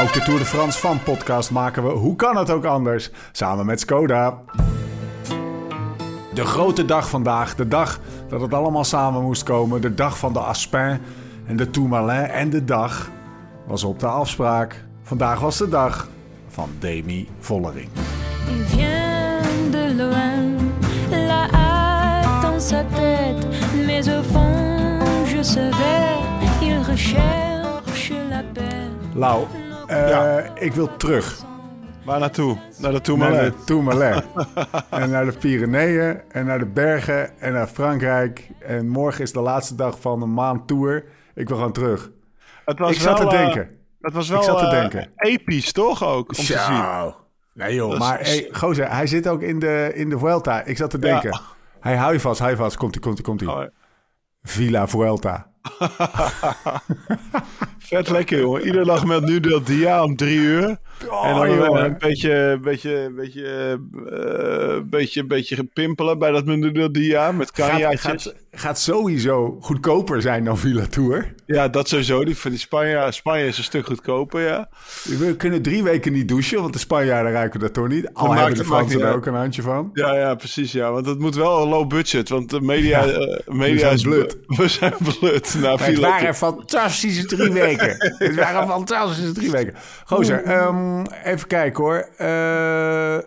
Ook de Tour de France van podcast maken we Hoe kan het ook anders? Samen met Skoda. De grote dag vandaag, de dag dat het allemaal samen moest komen. De dag van de Aspin en de Tourmalet. En de dag was op de afspraak. Vandaag was de dag van Demi Vollering. Il vient de loin, la hâte dans sa tête, mais au fond je savais, il recherche la paix. Lau, eh, Ja. ik wil terug Waar naartoe? Naar de naar Tourmalet. de Tourmalet. en naar de Pyreneeën en naar de bergen en naar Frankrijk. En morgen is de laatste dag van een maand tour. Ik wil gewoon terug. Het was ik zat wel, te eh, denken. Het was wel Ik zat te eh, denken. episch, toch ook? Om te zien. Nee joh, maar is- hey, gozer, hij zit ook in de, in de Vuelta. Ik zat te Ja. denken. Hij hou je vast, hou je vast. Komt-ie, komt-ie, komt-ie. Oh, ja. Villa Vuelta. Vet lekker, jongen. Iedere dag met nu dat dia om drie uur. Oh, en dan jongen. een beetje, beetje, beetje, eh, beetje, beetje pimpelen bij dat dia met kanjaatjes. gaat, gaat sowieso goedkoper zijn dan Villa Tour. Ja, dat sowieso. Die van die Spanje, Spanje is een stuk goedkoper, ja. We kunnen drie weken niet douchen, want de Spanjaarden ruiken dat toch niet. Al maakt- hebben de Fransen er ook een handje van. Ja, ja, precies, ja. Want het moet wel low budget, want de media, Ja, eh, media is blut. We zijn blut. Nou, Het waren fantastische drie weken. Het waren fantastische drie weken. Gozer, ehm, even kijken hoor. Eh,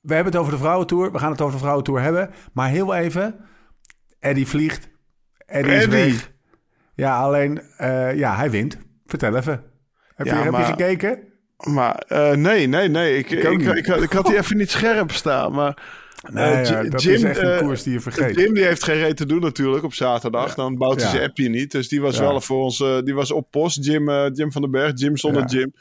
we hebben het over de vrouwentour. We gaan het over de vrouwentour hebben. Maar heel even. Eddie vliegt. Eddie is weg. Ja, alleen... eh, ja, hij wint. Vertel even. Heb, Ja, je, heb je maar- gekeken? Maar eh, nee, nee, nee. Ik, ik, ik, ik had die even niet scherp staan. Maar Nee, ja, Ji- dat Jim, is echt een eh, koers die je vergeet. Jim die heeft geen reet te doen natuurlijk op zaterdag. Dan bouwt hij zijn appje niet. Dus die was wel voor ons. eh, die was op post. Jim, eh, Jim van den Berg. Jim zonder. Jim.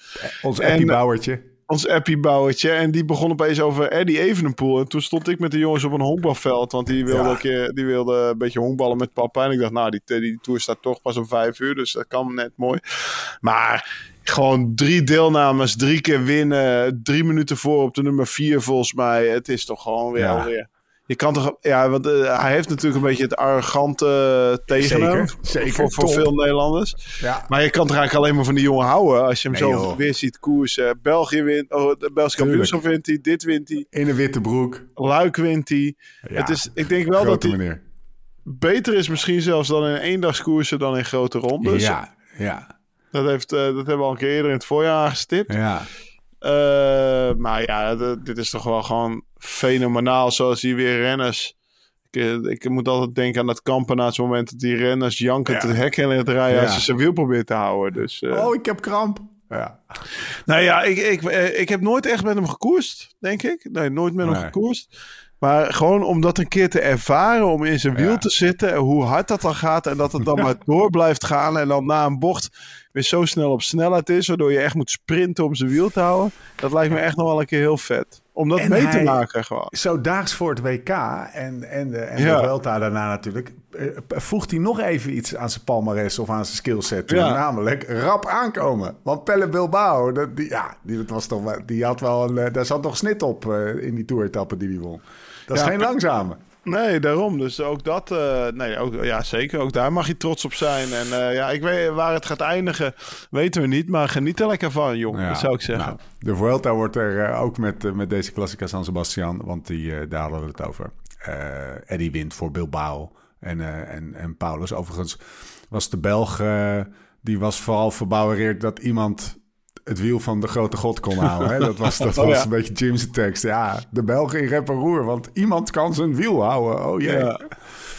Ons en- Eddie Bouwertje. Ons appie bouwertje. En die begon opeens over Eddie Evenepoel. En toen stond ik met de jongens op een honkbalveld. Want die wilde, Ja. een, keer, die wilde een beetje honkballen met papa. En ik dacht, nou, die, die tour staat toch pas om vijf uur. Dus dat kan net mooi. Maar gewoon drie deelnames, drie keer winnen. Drie minuten voor op de nummer vier volgens mij. Het is toch gewoon weer Ja. alweer... Je kan toch... Ja, want eh, hij heeft natuurlijk een beetje het arrogante tegen Zeker, hem. zeker, Voor, veel Nederlanders. Ja. Maar je kan toch eigenlijk alleen maar van die jongen houden. Als je hem Nee, zo joh. weer ziet koersen. België wint. Oh, de Belgische kampioenschap wint hij. Dit wint hij. In een witte broek. Luik wint hij. Ja, het is, ik denk wel dat hij beter is misschien zelfs dan in eendagskoersen dan in grote rondes. Ja, ja, Dat, heeft, eh, dat hebben we al een keer eerder in het voorjaar aangestipt. ja. Eh, maar ja, dit is toch wel gewoon fenomenaal. Zoals hier weer renners. Ik, eh, ik moet altijd denken aan dat kampenaars moment dat die renners jankend Ja. het hek in het rijden als je zijn wiel probeert te houden. Dus, eh, Oh, ik heb kramp. Ja. Nou ja, ik, ik, eh, ik heb nooit echt met hem gekoerst, denk ik. Nee, nooit met hem gekoerst. Maar gewoon om dat een keer te ervaren, om in zijn wiel Ja. te zitten, en hoe hard dat dan gaat en dat het dan maar door blijft gaan en dan na een bocht weer zo snel op snelheid is, waardoor je echt moet sprinten om zijn wiel te houden. Dat lijkt me echt nog wel een keer heel vet. Om dat En mee te maken gewoon. Zo daags voor het WK en, en, de, en Ja. de Vuelta daarna natuurlijk... eh, voegt hij nog even iets aan zijn palmares of aan zijn skillset toe. Ja. Namelijk rap aankomen. Want Pelle Bilbao, dat, die, ja, die, dat was toch, die had wel een, eh, daar zat nog snit op eh, in die toeretappe die hij won. Dat is Ja. geen langzame. Nee, daarom. Dus ook dat, eh, nee, ook, ja zeker. Ook daar mag je trots op zijn. En ja, ik weet waar het gaat eindigen, weten we niet. Maar geniet er lekker van, jong. Ja. Dat zou ik zeggen. Nou, de Vuelta wordt er ook met, met deze Classica San Sebastian, want die, daar hadden we het over. Eddie wint voor Bilbao en, en, en Paulus. Overigens was de Belg, die was vooral verbouwereerd dat iemand het wiel van de grote god kon houden. Hè? Dat was, dat Oh, was ja. een beetje Jim's tekst. Ja, de Belgen in rep en roer, want iemand kan zijn wiel houden. Oh jee. Ja.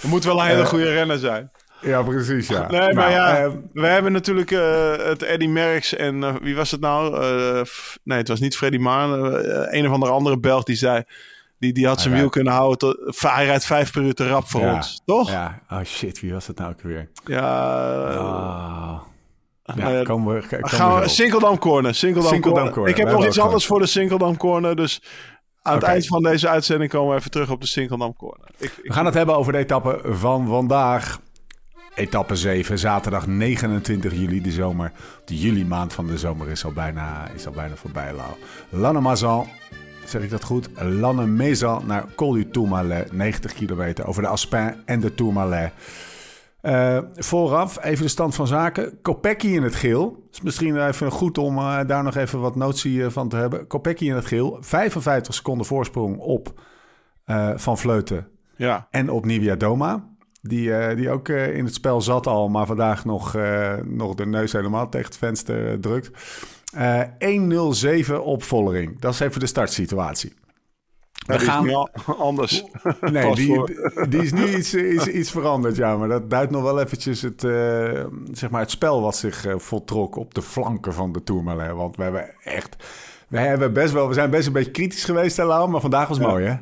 Ja, moet wel een hele Eh, goede renner zijn. precies, ja. Nee, maar Nou, ja, eh, we hebben natuurlijk eh, het Eddie Merckx en wie was het nou? Nee, het was niet Freddy Maan. een of andere andere Belg die zei, die, die had zijn wiel kunnen houden. Tot, hij rijdt vijf per uur te rap voor ja, ons, toch? Ja, oh shit, wie was het nou ook weer? Ja, Oh. Ja, ja, komen we, komen gaan we. Sinkeldam Corner. Sinkeldam Sinkeldam corner. Corner. Ik heb nog iets anders voor de Sinkeldam Corner. Dus aan het eind van deze uitzending komen we even terug op de Sinkeldam Corner. Ik, ik- We gaan het hebben over de etappe van vandaag. Etappe 7, zaterdag 29 juli, de zomer. De juli maand van de zomer is al bijna, is al bijna voorbij, Lau. Lannemazan, zeg ik dat goed? Lannemezan naar Col du Tourmalet, 90 kilometer over de Aspin en de Tourmalet. Eh, vooraf even de stand van zaken. Kopecky in het geel. Is misschien even goed om eh, daar nog even wat notie eh, van te hebben. Kopecky in het geel. 55 seconden voorsprong op Van Vleuten Ja. en op Nivia Doma. Die, die ook in het spel zat al, maar vandaag nog, nog de neus helemaal tegen het venster drukt. Eh 1-0-7 op Vollering. Dat is even de startsituatie. We is gaan- niet anders. Nee, die, die is nu iets, iets, iets veranderd, ja. Maar dat duidt nog wel eventjes het, eh, zeg maar het spel wat zich eh, voltrok op de flanken van de Tourmalet. Want we hebben echt... We, hebben best wel, we zijn best een beetje kritisch geweest, Lau, Maar vandaag was Ja. mooi, hè?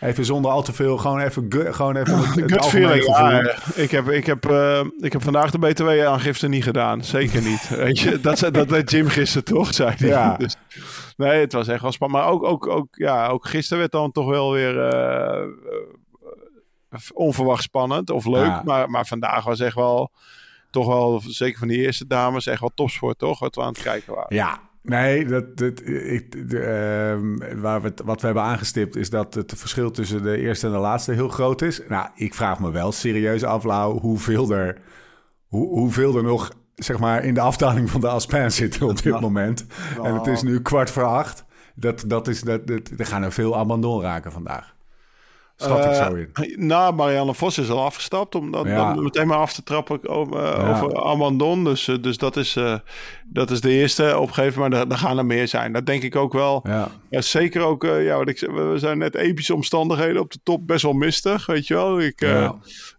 Even zonder al te veel, gewoon even, gewoon even het, het Gut algemene feeling, gevoel. ja. Ik heb, ik, heb, eh, ik heb vandaag de BTW-aangifte niet gedaan. Zeker niet. Weet je, dat, dat deed Jim gisteren toch, zei hij. Ja. Dus, nee, het was echt wel spannend. Maar ook, ook, ook, ja, ook gisteren werd dan toch wel weer eh, eh, onverwacht spannend of leuk. Ja. Maar, maar vandaag was echt wel, toch wel, zeker van die eerste dames, echt wel topsport, toch? Wat we aan het kijken waren. Ja, nee, dat, dat, ik, de, ehm, waar we het, wat we hebben aangestipt is dat het verschil tussen de eerste en de laatste heel groot is. Nou, ik vraag me wel serieus af, Lau, hoeveel er, hoe, hoeveel er nog zeg maar, in de afdaling van de Aspen zitten op dit moment. En het is nu kwart voor acht. Dat, dat is, dat, dat, er gaan er veel abandon raken vandaag. Schat ik Eh, zo in. Nou, Marianne Vos is al afgestapt om dan, Ja. dan meteen maar af te trappen over, eh, Ja. over Amandon. Dus, eh, dus dat, is, dat is de eerste opgeven, maar er, er gaan er meer zijn. Dat denk ik ook wel. Ja. Ja, zeker ook, ja, wat ik, we zijn net epische omstandigheden op de top, best wel mistig, weet je wel. Ik,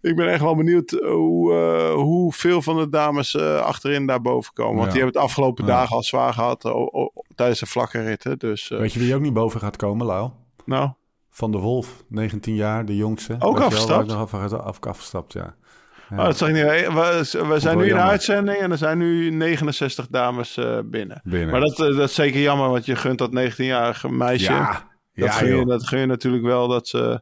ik ben echt wel benieuwd hoe, hoeveel van de dames achterin daar boven komen. Want die hebben het afgelopen dagen al zwaar gehad o- o- tijdens de vlakke ritten. Dus, Weet je wie ook niet boven gaat komen, Lau? nou, Van de Wolf, 19 jaar, de jongste. Ook afgestapt? nog af, af, afgestapt, ja. Ja. Oh, dat zag ik niet. We, we zijn nu in de uitzending en er zijn nu 69 dames eh, binnen. Binnen. Maar dat, eh, dat is zeker jammer, want je gunt dat 19-jarige meisje. ja, dat, ja, gun je, dat gun je natuurlijk wel dat ze.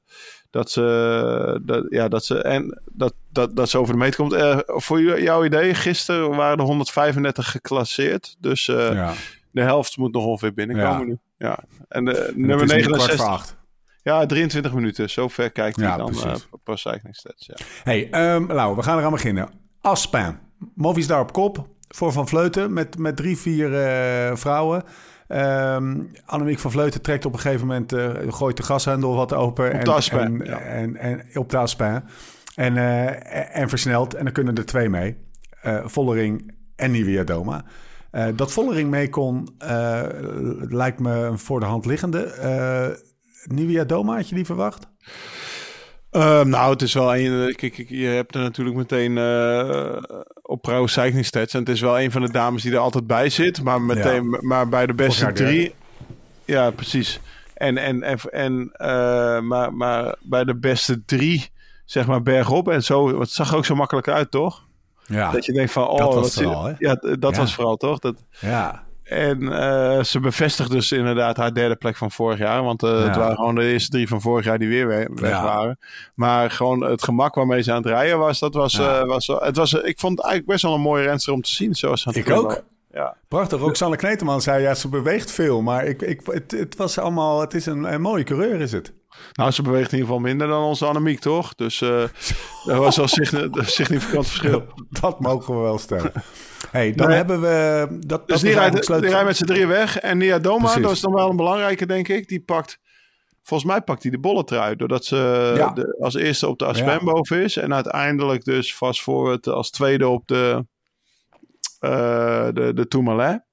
Dat ze, dat, ja, dat ze, en dat, dat, dat ze over de meet komt. Eh, voor jou- jouw idee, gisteren waren er 135 geclasseerd. Dus eh, ja. de helft moet nog ongeveer binnenkomen Ja. nu. Ja. En de, En nummer het is nu kwart 69. Ja, 23 minuten. Zo ver kijkt hij Ja, dan precies. eh per cycling stats. Ja. Hey, Lau, we gaan eraan beginnen. Aspen. Movies daar op kop. Voor Van Vleuten met, met drie, vier eh, vrouwen. Ehm Annemiek van Vleuten trekt op een gegeven moment... eh, gooit de gashendel wat open. En, ja. en, en, op de Aspen. En, en, versnelt. En dan kunnen er twee mee. Vollering en Nivea Doma. Dat Vollering mee kon, lijkt me een voor de hand liggende. Eh Nivea Doma, had je die verwacht? Ehm, nou, het is wel een. Kijk, kijk, je hebt er natuurlijk meteen eh, op Pro Cycling Stats. En het is wel een van de dames die er altijd bij zit. Maar, meteen, maar bij de beste drie. Ja, precies. En, en, en, en eh, maar, maar bij de beste drie, zeg maar bergop en zo. Het zag er ook zo makkelijk uit, toch? Ja, Dat je denkt van, oh, Dat was wat vooral? Ja, dat Ja. was vooral, toch? Dat, ja. En eh, ze bevestigt dus inderdaad haar derde plek van vorig jaar. Want eh, het waren gewoon de eerste drie van vorig jaar die weer we- weg Ja. waren. Maar gewoon het gemak waarmee ze aan het rijden was, dat was, Ja. eh, was het was, ik vond het eigenlijk best wel een mooie renster om te zien. Zoals aan het Ik ook. Ja. Prachtig. Roxanne Kneteman zei, ja, ze beweegt veel. Maar ik, ik, het, het was allemaal, het is een, een mooie coureur, is het. Nou, ze beweegt in ieder geval minder dan onze Annemiek, toch? Dus eh dat was wel een significant verschil. Dat mogen we wel stellen. hey, dan Nee. hebben we... Dat, Dus dat die rijdt, die met z'n drieën weg. En Nia Doma, Precies. dat is dan wel een belangrijke, denk ik. Die pakt, volgens mij pakt hij de bolletrui. Doordat ze Ja. de, als eerste op de Aspen Ja. boven is. En uiteindelijk dus vast voor het als tweede op de, eh de, de Tourmalet.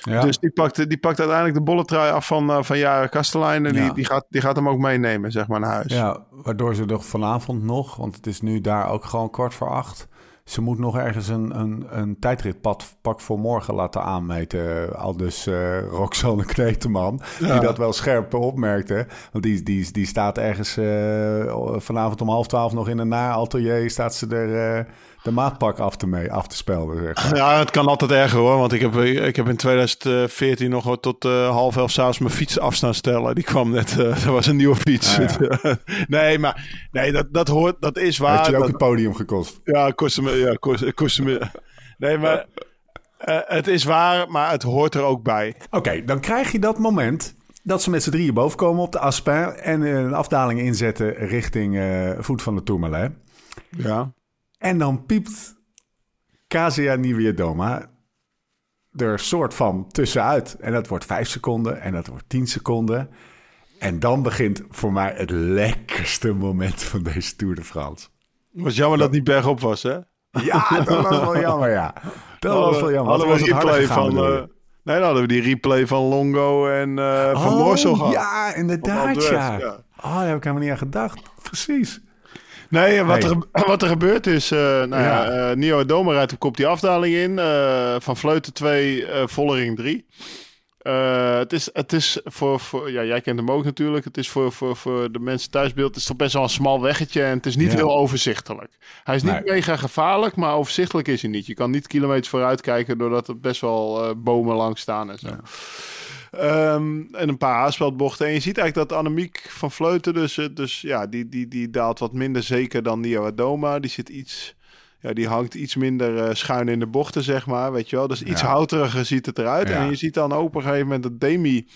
Ja. Dus die pakt, die pakt uiteindelijk de bolletrui af van, eh, van Jaren Kastelein. En Ja. die, die, gaat, die gaat hem ook meenemen, zeg maar, naar huis. ja, waardoor ze er vanavond nog, want het is nu daar ook gewoon kwart voor acht... Ze moet nog ergens een, een, een tijdritpad pak voor morgen laten aanmeten. Al dus eh Roxanne Kneteman, die dat wel scherp opmerkte. Want die, die, die staat ergens eh, vanavond om half twaalf nog in een na-atelier... staat ze er de maatpak af te, mee, af te spelden, zeg maar. Ja, het kan altijd erger hoor. Want ik heb, ik heb in 2014 nog tot eh, half elf s'avonds mijn fiets af staan stellen. Die kwam net, eh dat was een nieuwe fiets. Ah, nee, maar nee, dat, dat hoort, dat is waar. Heeft je ook Dat- het podium gekost. ja, kostte me, ja, kostte, kostte me. Nee, maar eh, het is waar, maar het hoort er ook bij. Oké, dan krijg je dat moment dat ze met z'n drieën boven komen op de Aspen... en eh, een afdaling inzetten richting eh, voet van de Tourmalet. Ja. En dan piept Kasia Niewiadoma er soort van tussenuit. En dat wordt vijf seconden en dat wordt tien seconden. En dan begint voor mij het lekkerste moment van deze Tour de France. Het was jammer dat het niet bergop was, hè? Ja, dat was wel jammer, ja. Dat Hadden was we- wel jammer. Hadden we het een was het replay van... eh, nee, dan hadden we die replay van Longo en eh van oh, Moorsel gehad. ja, inderdaad, ja. Oh, daar heb ik helemaal niet aan gedacht. Precies. Nee, wat, er, wat er gebeurt is... eh nou ja, Ja. eh, Nio Doma rijdt op kop die afdaling in. eh, van Vleuten 2, eh Vollering 3. Eh, het, is, het is voor, voor... Ja, jij kent hem ook natuurlijk. Het is voor, voor, voor de mensen thuisbeeld... Het is toch best wel een smal weggetje. En het is niet Ja. heel overzichtelijk. Hij is niet Nee. mega gevaarlijk, maar overzichtelijk is hij niet. Je kan niet kilometers vooruit kijken... doordat er best wel bomen langs staan en zo. Ehm, en een paar haarspeldbochten. En je ziet eigenlijk dat Annemiek van Vleuten, dus, eh, dus ja, die, die, die daalt wat minder zeker dan Nio Adoma. Die zit iets, ja, die hangt iets minder eh, schuin in de bochten, zeg maar. Weet je wel, dus iets Ja. houteriger ziet het eruit. Ja. En je ziet dan ook op een gegeven moment dat Demi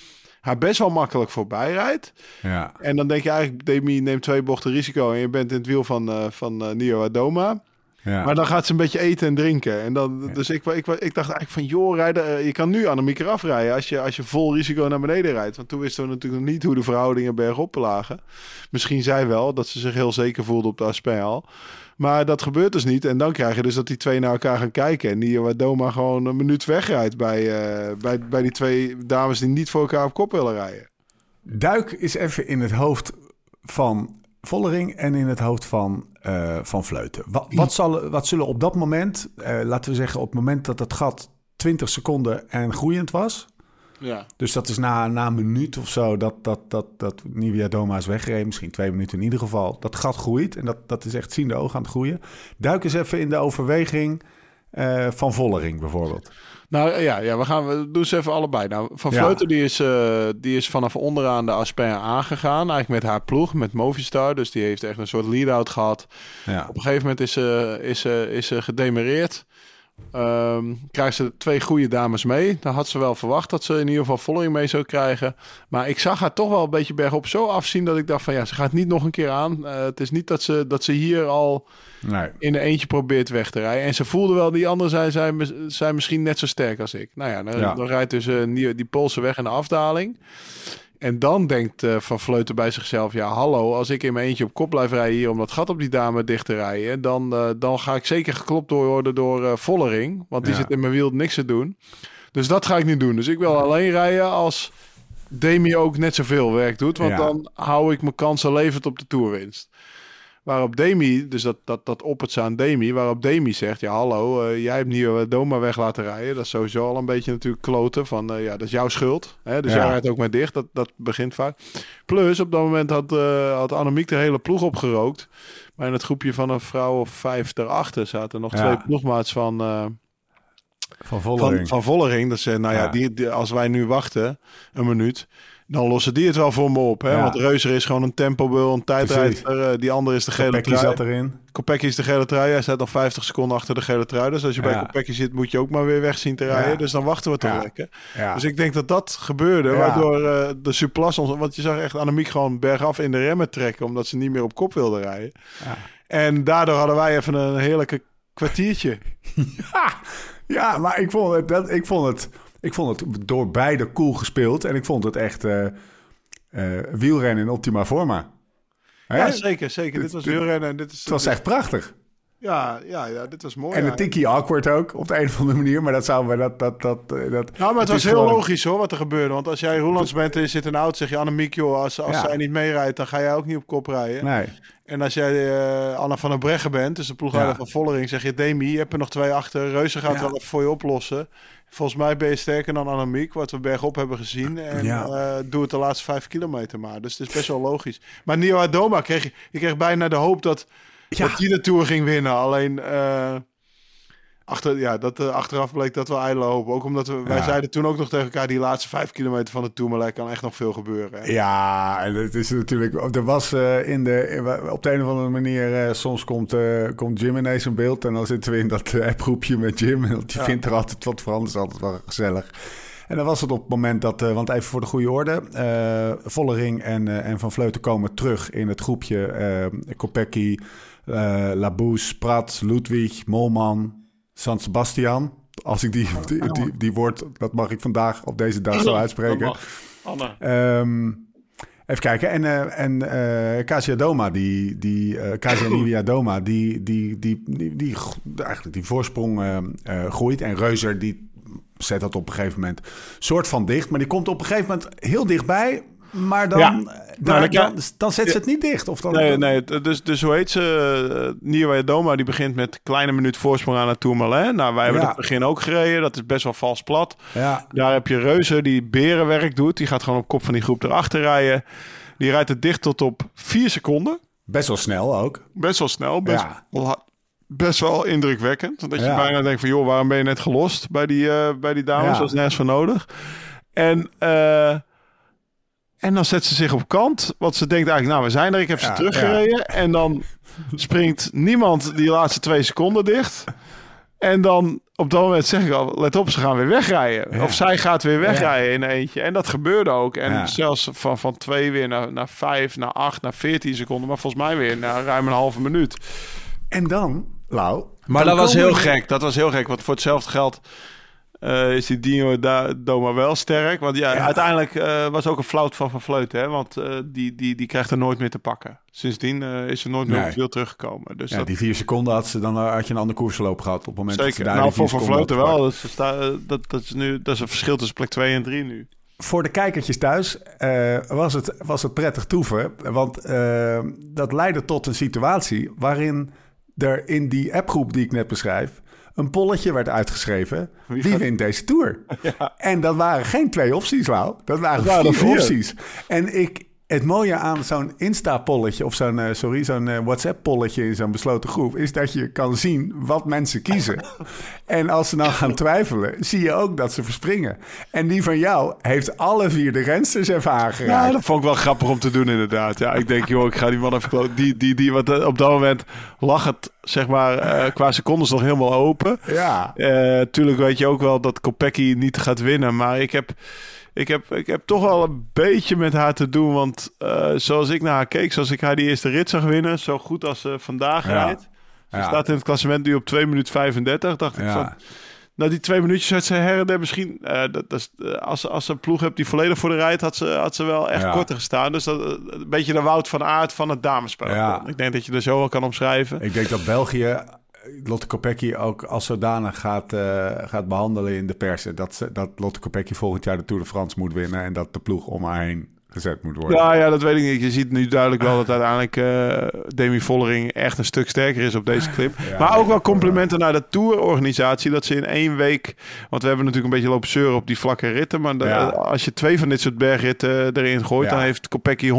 haar best wel makkelijk voorbij rijdt. Ja. En dan denk je eigenlijk, Demi neemt twee bochten risico en je bent in het wiel van, eh van eh, Nio Adoma. Ja. Maar dan gaat ze een beetje eten en drinken. En dan, Dus ik, ik, ik dacht eigenlijk van, joh, rijden, eh, je kan nu Annemiek eraf rijden als je, als je vol risico naar beneden rijdt. Want toen wisten we natuurlijk nog niet hoe de verhoudingen bergop lagen. Misschien zij wel, dat ze zich heel zeker voelde op de Aspel. Maar dat gebeurt dus niet. En dan krijg je dus dat die twee naar elkaar gaan kijken. En die waar Doma gewoon een minuut wegrijdt bij, eh, bij, bij die twee dames die niet voor elkaar op kop willen rijden. Duik is even in het hoofd van Vollering en in het hoofd van, eh, van Vleuten. Wat, wat, zal, wat zullen op dat moment, eh, laten we zeggen op het moment dat het gat 20 seconden en groeiend was... Ja. Dus dat is na, na een minuut of zo dat, dat, dat, dat Nivea Doma is weggereden. Misschien twee minuten in ieder geval. Dat gat groeit en dat, dat is echt ziende oog aan het groeien. Duik eens even in de overweging eh, van Vollering bijvoorbeeld. Nou ja, ja we gaan we doen ze even allebei. Nou, Van Ja. Vleuten die is, eh, die is vanaf onderaan de Asper aangegaan. Eigenlijk met haar ploeg, met Movistar. Dus die heeft echt een soort lead-out gehad. Ja, Op een gegeven moment is ze, is ze, is ze gedemereerd. Ehm krijgt ze twee goede dames mee. Dan had ze wel verwacht dat ze in ieder geval Vollering mee zou krijgen. Maar ik zag haar toch wel een beetje bergop zo afzien... dat ik dacht van ja, ze gaat niet nog een keer aan. Eh, het is niet dat ze, dat ze hier al nee. in een eentje probeert weg te rijden. En ze voelde wel, die anderen zijn, zijn, zijn misschien net zo sterk als ik. Nou ja, dan, Ja. dan rijdt dus eh, die, die Poolse weg in de afdaling. En dan denkt eh, Van Vleuten bij zichzelf... ja, hallo, als ik in mijn eentje op kop blijf rijden... hier om dat gat op die dame dicht te rijden... dan, eh, dan ga ik zeker geklopt worden door eh, Vollering. Want die Ja. zit in mijn wiel niks te doen. Dus dat ga ik niet doen. Dus ik wil alleen rijden als Demi ook net zoveel werk doet. Want Ja. dan hou ik mijn kansen levend op de toerwinst. Waarop Demi, dus dat, dat, dat oppert ze aan Demi, waarop Demi zegt: Ja, hallo, eh, jij hebt nieuwe Doma weg laten rijden. Dat is sowieso al een beetje natuurlijk kloten. Van eh, ja, dat is jouw schuld. Hè? Dus Ja. jij rijdt ook maar dicht. Dat, dat begint vaak. Plus, op dat moment had, eh had Annemiek de hele ploeg opgerookt. Maar in het groepje van een vrouw of vijf daarachter zaten nog Ja. twee ploegmaats van. eh, Van van, Vollering. van Vollering. Dat ze, nou ja, Ja. Die, die- als wij nu wachten, een minuut, dan lossen die het wel voor me op. Hè? Ja. Want Reuser is gewoon een tempobul, een tijdrijder. eh, die andere is de gele Kopecky trui. zat erin. Kopecky is de gele trui. Hij staat nog 50 seconden achter de gele trui. Dus als je bij. Kopecky zit, moet je ook maar weer weg zien te rijden. Ja. Dus dan wachten we toch lekker. Dus ik denk dat dat gebeurde. Waardoor eh, de surplus... Ons, want je zag echt Annemiek gewoon bergaf in de remmen trekken. Omdat ze niet meer op kop wilde rijden. Ja. En daardoor hadden wij even een heerlijke kwartiertje. Ja, ja, maar ik vond het, dat, ik vond het, ik vond het door beide cool gespeeld. En ik vond het echt eh, eh, wielrennen in optima forma. Hè? Ja, het zeker. zeker. Dit was wielrennen. en Dit is, was echt prachtig. Ja, ja, ja, dit was mooi. en de tikkie awkward ook, op de een of andere manier. Maar dat zou we dat... dat, dat, eh, dat Nou, maar het, was heel gewoon- logisch hoor, wat er gebeurde. Want als jij Roelands bent en je zit in een auto, zeg je Annemiek, joh, als, als Ja. zij niet meerijdt, dan ga jij ook niet op kop rijden. Nee, En als jij eh, Anna van der Breggen bent, dus de ploegleider Ja. van Vollering, zeg je Demi, je hebt er nog twee achter. Reuze gaat Ja. wel even voor je oplossen. Volgens mij ben je sterker dan Annemiek, wat we bergop hebben gezien. En Ja. eh, doe het de laatste vijf kilometer maar. Dus het is best wel logisch. Maar Nio Adoma kreeg je, kreeg bijna de hoop dat, Ja. dat die de Tour ging winnen. Alleen eh, achter, ja, dat, eh, achteraf bleek dat wel ijdele hoop. Ook omdat we, wij Ja. zeiden toen ook nog tegen elkaar, die laatste vijf kilometer van de Tour, maar er kan echt nog veel gebeuren. hè. Ja, en het is natuurlijk. Er was eh, in de. Op de een of andere manier. eh, soms komt, eh, komt Jim ineens in beeld. En dan zitten we in dat eh, appgroepje met Jim. Want die Ja. vindt er altijd wat. Dat is altijd wel gezellig. En dan was het op het moment dat. eh, want even voor de goede orde. eh Vollering en, eh, en Van Vleuten komen terug in het groepje. eh Kopecky, eh Labousse, Prat, Ludwig, Molman, San Sebastian. Als ik die, die, die, die woord, dat mag ik vandaag op deze dag zo uitspreken. Anna. Ehm, even kijken. En, eh en eh Casia Doma, die, die, eh Casia Nivea Doma, die, die, die, die, die, eigenlijk die voorsprong groeit. En Reuzer, die zet dat op een gegeven moment soort van dicht. Maar die komt op een gegeven moment heel dichtbij. Maar dan, Ja. dan, Nou, dan kan- dan, dan zet ze het niet dicht. Of dan, Nee, nee, dus, dus hoe heet ze? Uh, Nieuwe Doma, die begint met kleine minuut voorsprong aan het Tourmalet. Nou, wij hebben Ja. het begin ook gereden. Dat is best wel vals plat. Ja, Daar heb je Reuze die berenwerk doet. Die gaat gewoon op kop van die groep erachter rijden. Die rijdt het dicht tot op 4 seconden. best wel snel ook. Best wel snel. Best, Ja. wel, best wel indrukwekkend. Dat je bijna denkt van... joh, waarom ben je net gelost bij die, eh, bij die dames? Dat is nergens voor nodig. En, eh, en dan zet ze zich op kant. Want ze denkt eigenlijk... nou, we zijn er. Ik heb ze Ja, teruggereden. En dan springt niemand die laatste twee seconden dicht. En dan op dat moment zeg ik al... let op, ze gaan weer wegrijden. Ja. Of zij gaat weer wegrijden in eentje. En dat gebeurde ook. En Ja. zelfs van, van twee weer naar, naar vijf, naar acht, naar veertien seconden. Maar volgens mij weer naar ruim een halve minuut. En dan, Lau... Maar dan dat was heel we- gek. Dat was heel gek. Want voor hetzelfde geld eh, is die Dino da Doma wel sterk. Want ja, Ja. uiteindelijk eh, was ook een flout van Van Vleuten. Hè? Want eh, die, die, die krijgt er nooit meer te pakken. Sindsdien is ze nooit meer Nee. wiel teruggekomen. Dus Ja, dat, die vier seconden had, ze, dan had je een andere koersloop gehad. Op het moment dat ze zeker. daar Nou, voor Van Vleuten wel. Dat, is, dat, dat, is nu, dat is een verschil tussen plek 2 en 3 nu. Voor de kijkertjes thuis was, het, was het prettig toeven. Want dat leidde tot een situatie waarin er in die appgroep die ik net beschrijf... een polletje werd uitgeschreven. Wie, wint deze Tour? En dat waren geen twee opties, Lau. Dat waren er vier. opties. En ik... Het mooie aan zo'n Insta-polletje of zo'n, eh, sorry, zo'n eh, WhatsApp-polletje in zo'n besloten groep is dat je kan zien wat mensen kiezen. en als ze dan gaan twijfelen, zie je ook dat ze verspringen. En die van jou heeft alle vier de rensters even Ja, aangeraakt. dat vond ik wel grappig om te doen inderdaad. Ja, ik denk, joh, ik ga die man even kloten. Die, die, die, want eh, op dat moment lag het, zeg maar, qua secondes nog helemaal open. Ja, tuurlijk weet je ook wel dat Kopecky niet gaat winnen. Maar ik heb, ik, heb, ik heb toch wel een beetje met haar te doen. Want eh, zoals ik naar haar keek, zoals ik haar die eerste rit zag winnen... zo goed als ze vandaag Ja. rijdt... Ze Ja. staat in het klassement nu op 2 minuten 35. Dacht ik van... Nou, die twee minuutjes uit zijn her en der misschien... eh, dat, dat eh, als, ze- als ze een ploeg hebt die volledig voor de rijdt... had ze, had ze wel echt korter gestaan. Dus dat, eh, een beetje de Wout van Aert van het damespel. Ik denk dat je er zo wel kan omschrijven. ik denk dat België Lotte Kopecky ook als zodanig gaat, eh, gaat behandelen in de pers. Dat, ze, dat Lotte Kopecky volgend jaar de Tour de France moet winnen... en dat de ploeg om haar heen gezet moet worden. Ja, ja, dat weet ik niet. Je ziet nu duidelijk wel dat uiteindelijk eh, Demi Vollering echt een stuk sterker is op deze clip. Ja, maar ook wel complimenten naar de tourorganisatie. Dat ze in één week... Want we hebben natuurlijk een beetje lopen zeuren op die vlakke ritten. Maar de- Ja. als je twee van dit soort bergritten erin gooit... Ja. dan heeft Kopecky 100%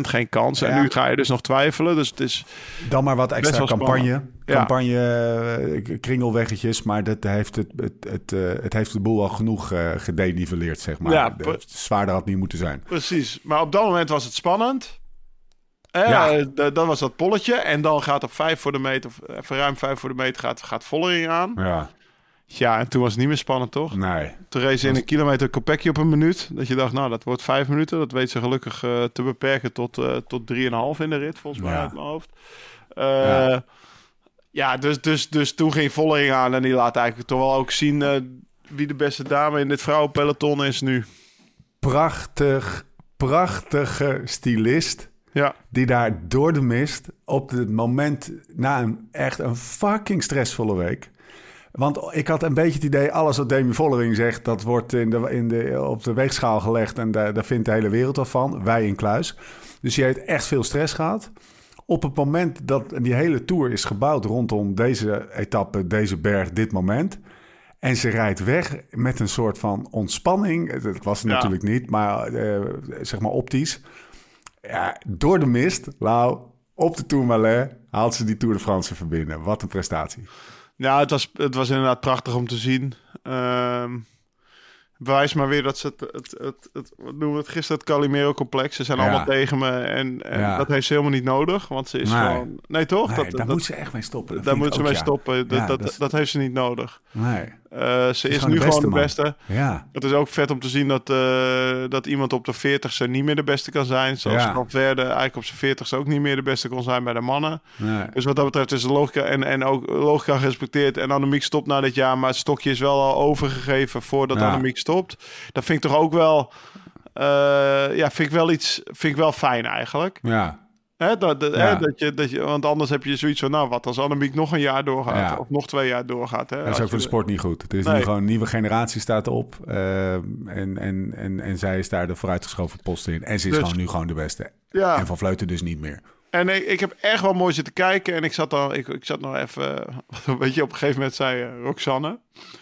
geen kans. En nu ga je dus nog twijfelen. Dus het is... Dan maar wat extra campagne. spannend. Campagne, eh, kringelweggetjes. Maar dat heeft het, het, het, eh, het heeft de boel al genoeg eh gedeniveleerd, zeg maar. Ja, De- zwaarder had niet moeten zijn. Precies. Maar op dat moment was het spannend. Eh, Ja. d- dat was dat polletje. En dan gaat op vijf voor de meter... even ruim vijf voor de meter gaat, gaat Vollering aan. Ja, Ja, en toen was het niet meer spannend, toch? nee. Toen race in een kilometer Kopecky op een minuut. Dat je dacht, nou, dat wordt vijf minuten. Dat weet ze gelukkig te beperken tot, eh tot drieënhalf in de rit, volgens mij Ja. uit mijn hoofd. Ja, Ja. dus, dus, dus toen ging Vollering aan. En die laat eigenlijk toch wel ook zien eh, wie de beste dame in dit vrouwenpeloton is nu. Prachtig, prachtige stylist. Ja, Die daar door de mist op het moment na een echt een fucking stressvolle week. Want ik had een beetje het idee, alles wat Demi Vollering zegt, dat wordt in de, in de, op de weegschaal gelegd en daar, daar vindt de hele wereld al van. Wij in Kluis. Dus die heeft echt veel stress gehad. Op het moment dat die hele tour is gebouwd rondom deze etappe, deze berg, dit moment. En ze rijdt weg met een soort van ontspanning. Dat was het Ja. natuurlijk niet, maar eh, zeg maar optisch. Ja, door de mist, Lau, op de Tourmalet, haalt ze die Tour de France even binnen. Wat een prestatie. ja het, was, het was inderdaad prachtig om te zien. Ehm, bewijst maar weer dat ze het, het, het, het noemen we het gisteren het Calimero-complex. Ze zijn Ja. allemaal tegen me en, en Ja. dat heeft ze helemaal niet nodig, want ze is Nee. gewoon... Nee, toch? Nee, dat, daar dat, moet ze echt mee stoppen. Dat daar moet ze mee ja. stoppen. Dat, dat, dat heeft ze niet nodig. Nee. Eh, ze is, nu de gewoon de beste. Ja. Het is ook vet om te zien dat, eh, dat iemand op de 40ste niet meer de beste kan zijn. Zoals Ja. Valverde eigenlijk op zijn 40ste ook niet meer de beste kon zijn bij de mannen. Nee. Dus wat dat betreft is de logica en, en ook logica gerespecteerd. En Annemiek stopt na dit jaar, maar het stokje is wel al overgegeven voordat Ja. Annemiek stopt. Dat vind ik toch ook wel, eh, ja, vind ik wel iets, vind ik wel fijn eigenlijk. Ja. Hè, dat, dat, Ja. hè, dat je, dat je, want anders heb je zoiets van, nou wat als Annemiek nog een jaar doorgaat Ja. of nog twee jaar doorgaat. Hè, Dat is ook voor de sport niet goed. Het is Nee. nu gewoon een nieuwe generatie staat op. eh, en, en, en, en zij is daar de vooruitgeschoven post in. En ze is Dus- gewoon nu gewoon de beste. Ja. En Van Vleuten dus niet meer. En ik, ik heb echt wel mooi zitten kijken. En ik zat dan, ik, ik zat nog even, weet je, op een gegeven moment zei eh, Roxanne,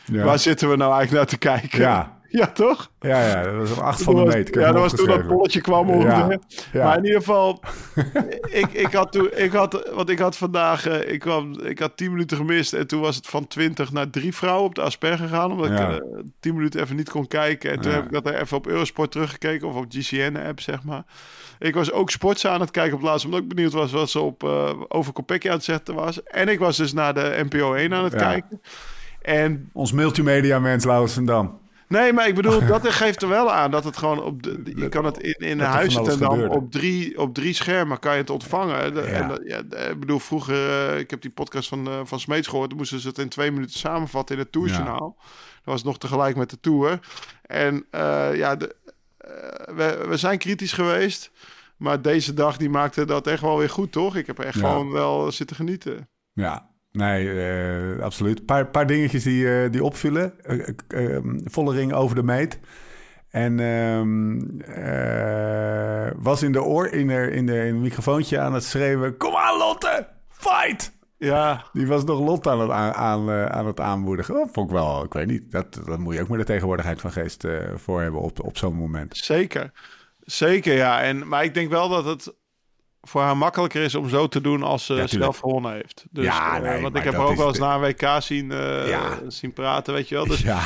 waar zitten we nou eigenlijk naar te kijken? Ja. Ja, toch? Ja, ja, dat was op acht van de meet. Ja, dat was toen dat polletje kwam Ja. Maar in ieder geval, ik, ik had toen, ik had, want ik had vandaag, eh, ik, kwam, ik had 10 minuten gemist en toen was het van 20 naar 3 vrouwen op de Asper gegaan, omdat Ja. ik eh, 10 minuten even niet kon kijken. En toen heb ik dat even op Eurosport teruggekeken of op GCN-app, zeg maar. Ik was ook sports aan het kijken op laatst, omdat ik benieuwd was wat ze op, eh, over Kopecky aan het zetten was. En ik was dus naar de NPO 1 aan het kijken. En Ons multimedia mens, Laurens van Dam. Nee, maar ik bedoel, dat geeft er wel aan dat het gewoon op de, je kan het in, in huis en dan gebeurde. op drie, op drie schermen kan je het ontvangen. Ja. En ik bedoel, vroeger, eh, ik heb die podcast van, eh, van Smeets gehoord, dan moesten ze het in twee minuten samenvatten in het Tourjournaal. Dat was nog tegelijk met de Tour. En eh, ja, de, we, we zijn kritisch geweest, maar deze dag die maakte dat echt wel weer goed, toch? Ik heb echt gewoon wel zitten genieten. Ja, nee, eh, absoluut. Een paar, paar dingetjes die, eh, die opvielen. Ehm, volle ring over de meet. En ehm, eh, was in de oor, in de, in, de, in microfoontje aan het schreeuwen... Kom aan, Lotte! Fight! Ja, Die was nog Lotte aan het, aan, aan, aan het aanmoedigen. Oh, vond ik wel, ik weet niet. Dat, dat moet je ook met de tegenwoordigheid van geest voor hebben op, op zo'n moment. Zeker. Zeker, ja. En, maar ik denk wel dat het voor haar makkelijker is om zo te doen als ze Ja, zelf gewonnen heeft. Dus, Ja, eh, nee, want ik heb ook wel eens de- na een WK zien, eh, zien praten, weet je wel. Dus ja,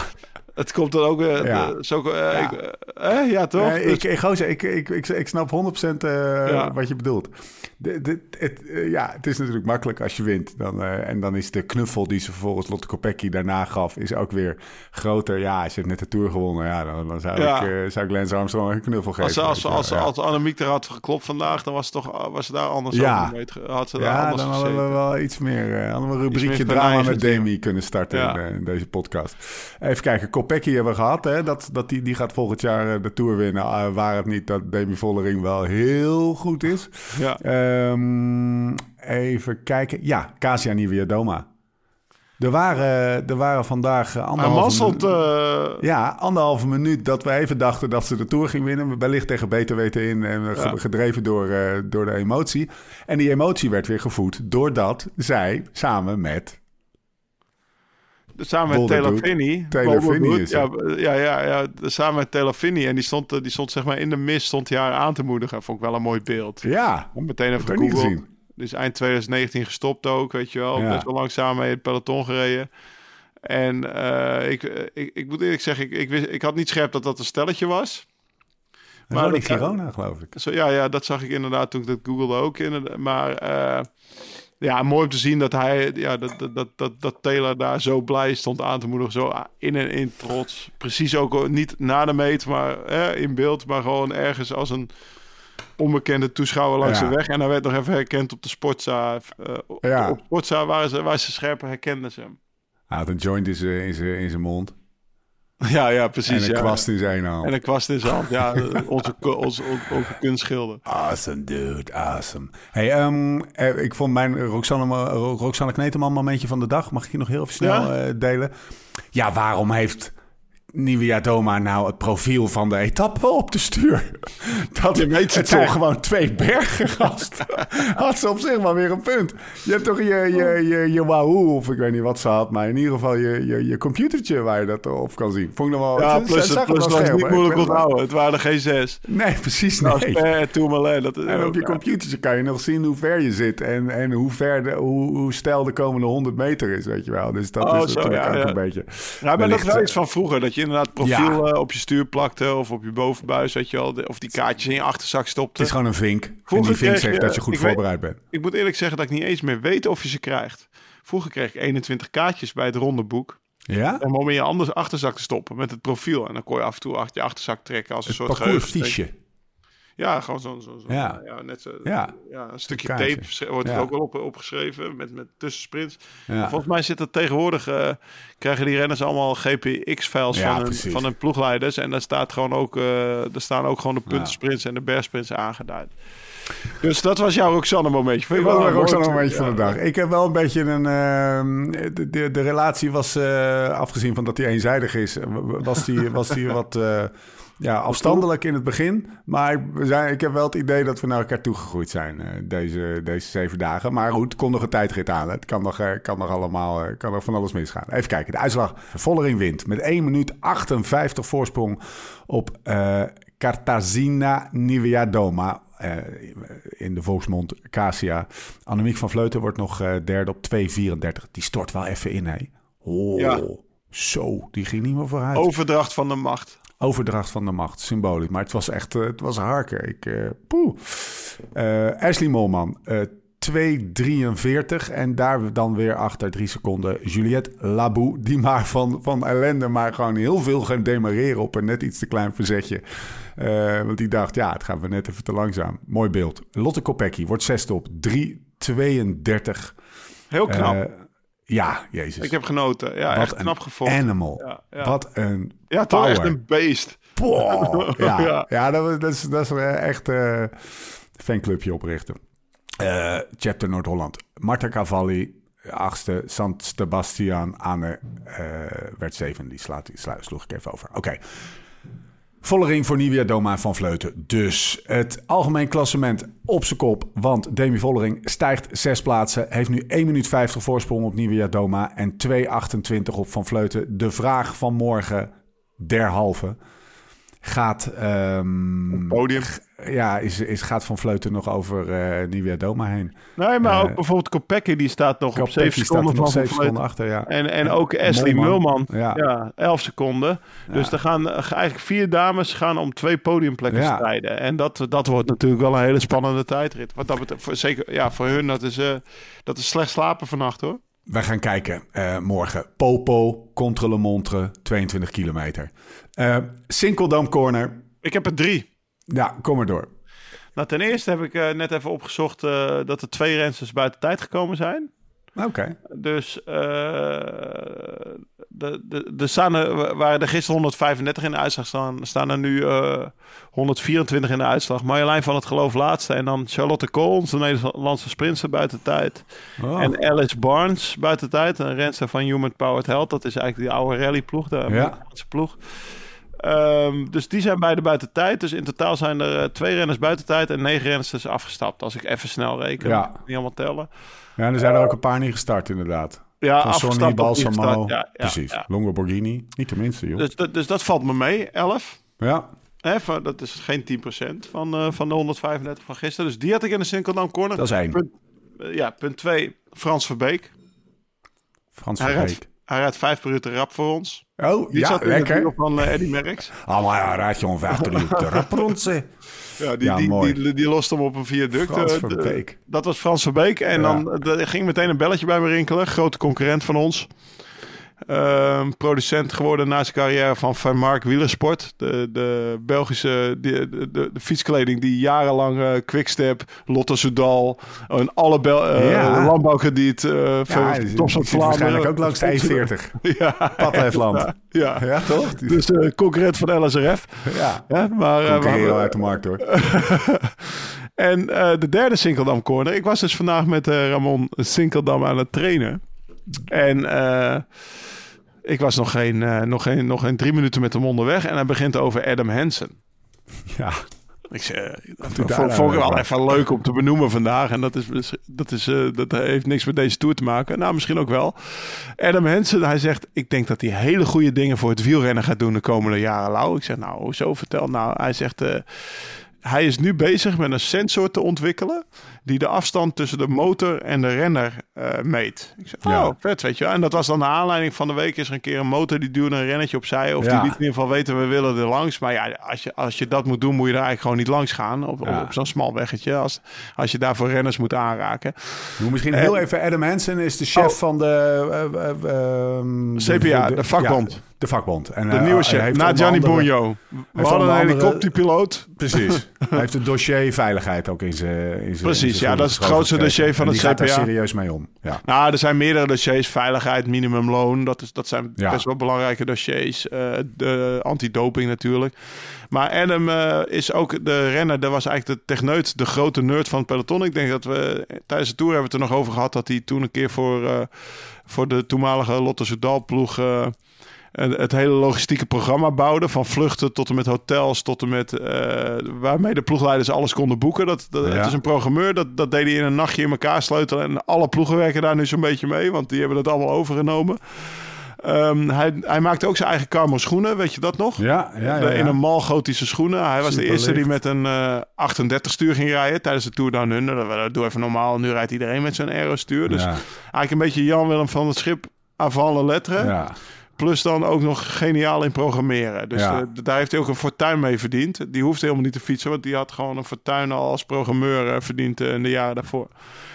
het komt dan ook... eh, Ja. de- zo, eh, Ja. ik, eh, ja, toch? Nee, Dus- ik, ik, gozer, ik, ik, ik, ik snap 100% eh, Ja. wat je bedoelt. De, de, het, ja, het is natuurlijk makkelijk als je wint. Dan, en dan is de knuffel die ze vervolgens Lotte Kopecky daarna gaf... is ook weer groter. Ja, als je hebt net de Tour gewonnen... Ja, dan, dan zou, ik, zou ik Lance Armstrong een knuffel geven. als, als, je als, wel. als, Annemiek er had geklopt vandaag, dan was, het toch, was ze daar anders Ja. over Had ze daar ja, anders dan hadden we wel iets meer... een rubriekje drama met. Demi kunnen starten in, in deze podcast. Even kijken, Kopecky hebben gehad. Hè? Dat, dat die, die gaat volgend jaar eh, de Tour winnen. eh, waar het niet dat Demi Vollering wel heel goed is. Ja. Ehm, even kijken. Ja, Casia Niewiadoma. Er waren, er waren vandaag eh, anderhalve, masselt... eh, ja, anderhalve minuut dat we even dachten dat ze de Tour ging winnen. Wellicht tegen beter weten in en Ja. gedreven door, eh, door de emotie. En die emotie werd weer gevoed doordat zij samen met... Samen met Dude, is ja, ja, ja, ja, samen met Finney. En die stond, eh, die stond zeg maar in de mist, stond hij haar aan te moedigen. Vond ik wel een mooi beeld. Ja, Meteen even gegoogeld. gezien. Dus eind 2019 gestopt ook, weet je wel. Ja. Best wel lang samen mee het peloton gereden. En eh, ik, ik, ik moet eerlijk zeggen, ik, ik, wist, ik had niet scherp dat dat een stelletje was. maar dat- Girona geloof ik. Zo, ja, ja, dat zag ik inderdaad toen ik dat googelde ook. Maar eh, ja, mooi om te zien dat hij, ja, dat, dat, dat, dat, Taylor daar zo blij stond aan te moedigen. Zo in en in trots. Precies ook niet na de meet, maar eh, in beeld. Maar gewoon ergens als een onbekende toeschouwer langs Ja. de weg. En hij werd nog even herkend op de Sportza. eh, op- Ja. Op Sportza waren ze, waar ze scherper herkenden ze hem. Hij had een joint in zijn mond. Ja, ja, precies. en een ja. kwast in zijn hand. En een kwast in zijn hand. Ja, onze, onze, onze kunstschilder. Awesome, dude. Awesome. Hey, ehm, eh, ik vond mijn Roxanne, Ro- Roxanne Kneteman momentje van de dag. Mag ik je nog heel even snel Ja? eh, delen? Ja, waarom heeft Nivea Doma nou het profiel van de etappe op de stuur? Dat, Je weet het zijn toch? gewoon twee bergen, gast. had ze op zich wel weer een punt. Je hebt toch je, je, je, je Wahoo, of ik weet niet wat ze had, maar in ieder geval je, je, je computertje waar je dat op kan zien. Vond ik nog wel... Ja, het- plus, het, plus was niet moeilijk onthouden. Het waren er geen zes. Nee, precies Nou, nee. eh, Tourmalet, dat is En op je ja. computertje kan je nog zien hoe ver je zit en, en hoe, ver de, hoe, hoe stijl de komende 100 meter is, weet je wel. Dus dat Oh, is zo, natuurlijk ja, ook ja. een beetje... Ja, maar dat is wel eh, iets van vroeger. Dat je inderdaad profiel eh, op je stuur plakte of op je bovenbuis, weet je wel. De- Of die kaartjes in je achterzak stopte. Het is gewoon een vink. En Vroeger die vink kreeg zegt dat je goed weet- voorbereid bent. Ik moet eerlijk zeggen dat ik niet eens meer weet of je ze krijgt. Vroeger kreeg ik 21 kaartjes bij het ronde boek. Ja? Om in je anders achterzak te stoppen met het profiel. En dan kon je af en toe achter je achterzak trekken als een Het soort geheugenstreek. Ja, gewoon zo'n zo, zo, Ja. ja. net zo, Ja. ja. een stukje kaartje. tape wordt er ook wel op, opgeschreven met, met tussensprints. Volgens mij zit dat tegenwoordig, eh, krijgen die renners allemaal GPX-files van, hun, van hun ploegleiders. En daar, staat gewoon ook, eh daar staan ook gewoon de puntensprints en de bergsprints aangeduid. Dus dat was jouw Roxanne-momentje. Ik was wel er ook zo'n mooi? momentje van de dag. Ik heb wel een beetje een... ehm, de, de, de relatie was, eh, afgezien van dat hij eenzijdig is... was die, was die wat eh, ja, afstandelijk in het begin. Maar we zijn, ik heb wel het idee dat we naar elkaar toegegroeid zijn eh, deze, deze zeven dagen. Maar goed, het komt nog een tijdrit aan. Het kan nog, eh, kan nog allemaal eh, kan nog van alles misgaan. Even kijken, de uitslag. Vollering wint met 1 minuut 58 voorsprong op eh Cartagena Niviadoma. In de volksmond Casia. Annemiek van Vleuten wordt nog derde op 2,34. Die stort wel even in, hè? Oh, Ja. Zo, die ging niet meer vooruit. Overdracht van de macht. Overdracht van de macht, symbolisch. Maar het was echt, eh, het was harken. Ik, eh poeh. Eh, Ashley Molman, eh 2,43. En daar dan weer achter drie seconden Juliette Labou. Die maar van, van ellende maar gewoon heel veel gaan demareren op een net iets te klein verzetje. Want die dacht, ja, het gaat we net even te langzaam. Mooi beeld. Lotte Kopecky wordt zesde op 3,32. Heel knap. Ja, jezus. ik heb genoten. Ja, Wat echt knap gevonden. Animal. Ja, ja. Wat een Ja, toch echt een beest. Ja, ja. Ja. dat, dat is, dat is echt eh fanclubje oprichten. Eh, chapter Noord-Holland. Marta Cavalli, achtste. Sant Sebastian Anne eh, werd zeven. Die slaat, die sla- sloeg ik even over. Oké. Vollering voor Nivea Doma van Vleuten. Dus het algemeen klassement op zijn kop. Want Demi Vollering stijgt zes plaatsen. Heeft nu 1 minuut 50 voorsprong op Nivea Doma. En 2,28 op Van Vleuten. De vraag van morgen, derhalve. Gaat, ehm, Podium. ja, is, is, gaat Van Vleuten nog over Nivea Doma heen? Nee, maar Eh, ook bijvoorbeeld Kopecky, die staat nog op Kopecky 7 staat seconden van seconden achter, ja. En, en ook Ashley Mulman. Ja. Ja. 11 seconden. Dus er gaan eh, eigenlijk vier dames gaan om twee podiumplekken strijden. En dat, dat wordt natuurlijk wel een hele spannende tijdrit. Wat dat betreft, voor, zeker ja, voor hun, dat is, dat is slecht slapen vannacht hoor. Wij gaan kijken eh, morgen. Popo, contre Le Montre, 22 kilometer. Eh Sinkeldam Corner. Ik heb er drie. Ja, kom maar door. Nou, ten eerste heb ik eh, net even opgezocht dat er twee rensters buiten tijd gekomen zijn. Oké. Dus eh de, de, de staan er, waren er gisteren 135 in de uitslag staan, staan er nu eh 124 in de uitslag. Marjolein van het Geloof laatste en dan Charlotte Kool, onze Nederlandse sprinter buiten tijd. Oh. En Alice Barnes buiten tijd, een renster van Human Powered Health. Dat is eigenlijk die oude rallyploeg, de Amerikaanse ploeg. Ehm, dus die zijn beide buiten tijd. Dus in totaal zijn er eh, twee renners buiten tijd en negen renners dus afgestapt. Als ik even snel reken. Ja. Niet allemaal tellen. Ja, er zijn er ook een paar niet gestart, inderdaad. Ja, Sonny, afgestapt. Balsamo. Ja, ja, Precies. ja. Longo Borghini. Niet tenminste, joh. Dus, dat- dus dat valt me mee, 11. ja. Van- dat is geen 10% van, eh, van de 135 van gisteren. Dus die had ik in de Sinkeldam Corner. Dat is één. Punt, eh, ja, punt 2, Frans Verbeek. Frans Verbeek. Rijdt, hij rijdt 5 per uur te rap voor ons. Oh, Die ja, zat in lekker. van eh, Eddy Merckx. Allemaal ja, raad je om vijf uur te rapronsen. Ja, die, Ja, die, mooi. die, die lost hem op een viaduct. Frans Eh, Verbeek. dat was Frans Verbeek. En Ja. dan eh, er ging meteen een belletje bij me rinkelen. Grote concurrent van ons. Ehm, producent geworden na zijn carrière van Van Mark Wielersport. De, de Belgische de, de, de, fietskleding die jarenlang eh Quickstep, Lotto Soudal en alle Bel eh Ja. landbouwkrediet, eh Ja, van zit waarschijnlijk ook langs de E40. Ja, Padhefland. ja. Ja, toch? Dus eh, concurrent van LSRF. Ja. Ja, maar, eh, hadden- uit de markt, hoor. en eh, de derde Sinkeldam corner. Ik was dus vandaag met eh, Ramon Sinkeldam aan het trainen. En eh, ik was nog geen, eh, nog, geen, nog geen drie minuten met hem onderweg. En hij begint over Adam Hansen. Ja. Ik zeg, dat daar vond, nou ik weer wel even leuk om te benoemen vandaag. En dat, is, dat, is, eh, dat heeft niks met deze tour te maken. Nou, misschien ook wel. Adam Hansen, hij zegt... ik denk dat hij hele goede dingen voor het wielrennen gaat doen de komende jaren, Lau. Ik zeg, nou, hoezo? Vertel. Nou, hij zegt... eh, hij is nu bezig met een sensor te ontwikkelen... die de afstand tussen de motor en de renner eh, meet. Ik zei, Ja. oh, vet, weet je wel. En dat was dan de aanleiding van de week. Is er een keer een motor die duwde een rennetje opzij. Of Ja. die liet in ieder geval weten, we willen er langs. Maar ja, als je, als je dat moet doen, moet je er eigenlijk gewoon niet langs gaan. Op, Ja. op, op zo'n smal weggetje. Als, als je daarvoor renners moet aanraken. Moeten misschien heel even... Adam Hansen is de chef Oh. van de... eh, eh, ehm, CPA, de vakbond. ja, de vakbond. En, De nieuwe chef, na Gianni Bugno. We hadden een helikopterpiloot. Precies. Hij heeft het dossier veiligheid ook in zijn... zijn- Precies, ja, dat is het grootste dossier van het die gaat daar CPA. serieus mee om. Ja. Nou, er zijn meerdere dossiers. Veiligheid, minimumloon. Dat, is, dat zijn Ja. best wel belangrijke dossiers. Eh, de antidoping natuurlijk. Maar Adam eh, is ook de renner. Dat was eigenlijk de techneut, de grote nerd van het peloton. Ik denk dat we tijdens de Tour hebben we het er nog over gehad... dat hij toen een keer voor, eh, voor de toenmalige Lotte Soudal ploeg... eh, en het hele logistieke programma bouwde. Van vluchten tot en met hotels, tot en met eh, waarmee de ploegleiders alles konden boeken. Dat, dat, Ja. Het is een programmeur, dat, dat deed hij in een nachtje in elkaar sleutelen. En alle ploegen werken daar nu zo'n beetje mee, want die hebben dat allemaal overgenomen. Ehm, hij, hij maakte ook zijn eigen Carmo schoenen, weet je dat nog? Ja, ja, ja, In een malgotische schoenen. Hij was de eerste die met een eh 38 stuur ging rijden tijdens de Tour Down Under. Doe even normaal, nu rijdt iedereen met zo'n aero stuur. Dus Ja, eigenlijk een beetje Jan Willem van het Schip avant la lettre. ja. Plus dan ook nog geniaal in programmeren. Dus Ja. eh, daar heeft hij ook een fortuin mee verdiend. Die hoefde helemaal niet te fietsen, want die had gewoon een fortuin al als programmeur eh, verdiend eh, in de jaren daarvoor.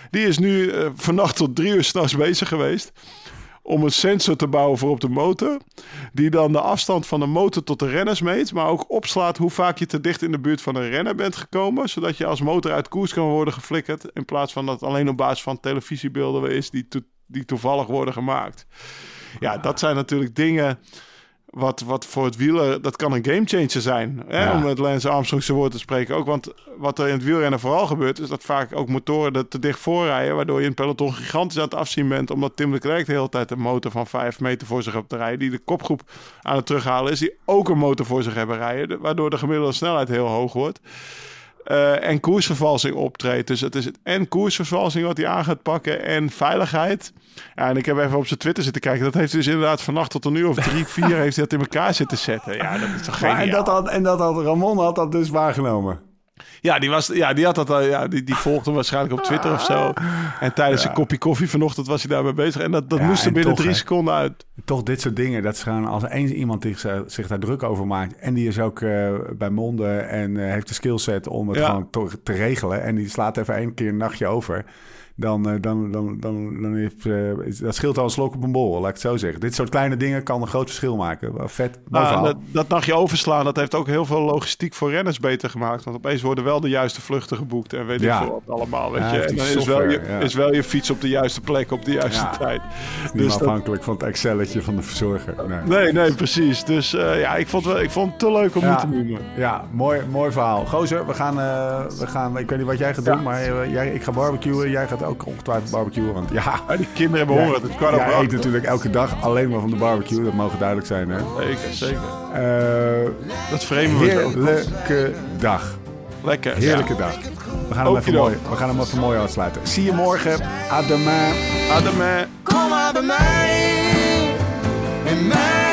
Die is nu vannacht tot drie uur s'nachts bezig geweest om een sensor te bouwen voor op de motor. Die dan de afstand van de motor tot de renners meet. Maar ook opslaat hoe vaak je te dicht in de buurt van een renner bent gekomen. Zodat je als motor uit koers kan worden geflikkerd. In plaats van dat alleen op basis van televisiebeelden is die, to- die toevallig worden gemaakt. Ja, dat zijn natuurlijk dingen wat, wat voor het wielen, dat kan een gamechanger zijn. Hè? Ja. Om met Lance Armstrong zijn woord te spreken. Ook want wat er in het wielrennen vooral gebeurt, is dat vaak ook motoren er te dicht voor rijden. Waardoor je in het peloton gigantisch aan het afzien bent. Omdat Tim de Klerk de hele tijd een motor van 5 meter voor zich hebt te rijden. Die de kopgroep aan het terughalen is. Die ook een motor voor zich hebben rijden. Waardoor de gemiddelde snelheid heel hoog wordt. Eh, en koersvervalsing optreedt. Dus het is het en koersvervalsing wat hij aan gaat pakken en veiligheid. Ja, en ik heb even op zijn Twitter zitten kijken. Dat heeft dus inderdaad vannacht tot een uur of drie, vier heeft hij dat in elkaar zitten zetten. Ja, dat is toch Maar geniaal. en, dat had, en dat had Ramon had dat dus waargenomen. Ja, die, was, ja, die had dat al, ja, die, die volgde hem waarschijnlijk op Twitter of zo. En tijdens een kopje koffie vanochtend was hij daarmee bezig. En dat, dat moest er en binnen toch, drie hè. seconden uit. Toch dit soort dingen, dat is gewoon als eens iemand die zich, zich daar druk over maakt en die is ook eh, bij monden en eh, heeft de skillset om het gewoon te, te regelen en die slaat even één keer een nachtje over, dan, eh, dan, dan, dan, dan heeft, eh, dat scheelt al een slok op een bol, laat ik het zo zeggen. Dit soort kleine dingen kan een groot verschil maken. Vet, mooi Nou, verhaal. dat, dat nachtje overslaan, dat heeft ook heel veel logistiek voor renners beter gemaakt. Want opeens worden wel de juiste vluchten geboekt en weet Ja. ik veel wat allemaal. Weet Ja, je. En dan is wel, je, ja. is wel je fiets op de juiste plek, op de juiste Ja. tijd. Niet Dus dat- afhankelijk van het Excelletje van de verzorger. Nee. Nee, nee, precies. Dus eh, ja, ik vond, wel, ik vond het te leuk om Ja. te noemen. Ja, mooi, mooi verhaal. Gozer, we gaan, eh, we gaan, ik weet niet wat jij gaat doen, maar jij, ik ga barbecuen. Jij gaat ook ongetwijfeld barbecuen, want ja... Ja, die kinderen hebben honger. Het is kwart over eet natuurlijk elke dag alleen maar van de barbecue. Dat mogen duidelijk zijn, hè? Zeker, zeker. Eh, Dat vreemde we ook. heerlijke dag. Lekker. Heerlijke dag. We gaan, hem even mooi, we gaan hem even mooi afsluiten. Zie je morgen. À demain. Ja. Adem, Kom maar bij mij, in mijn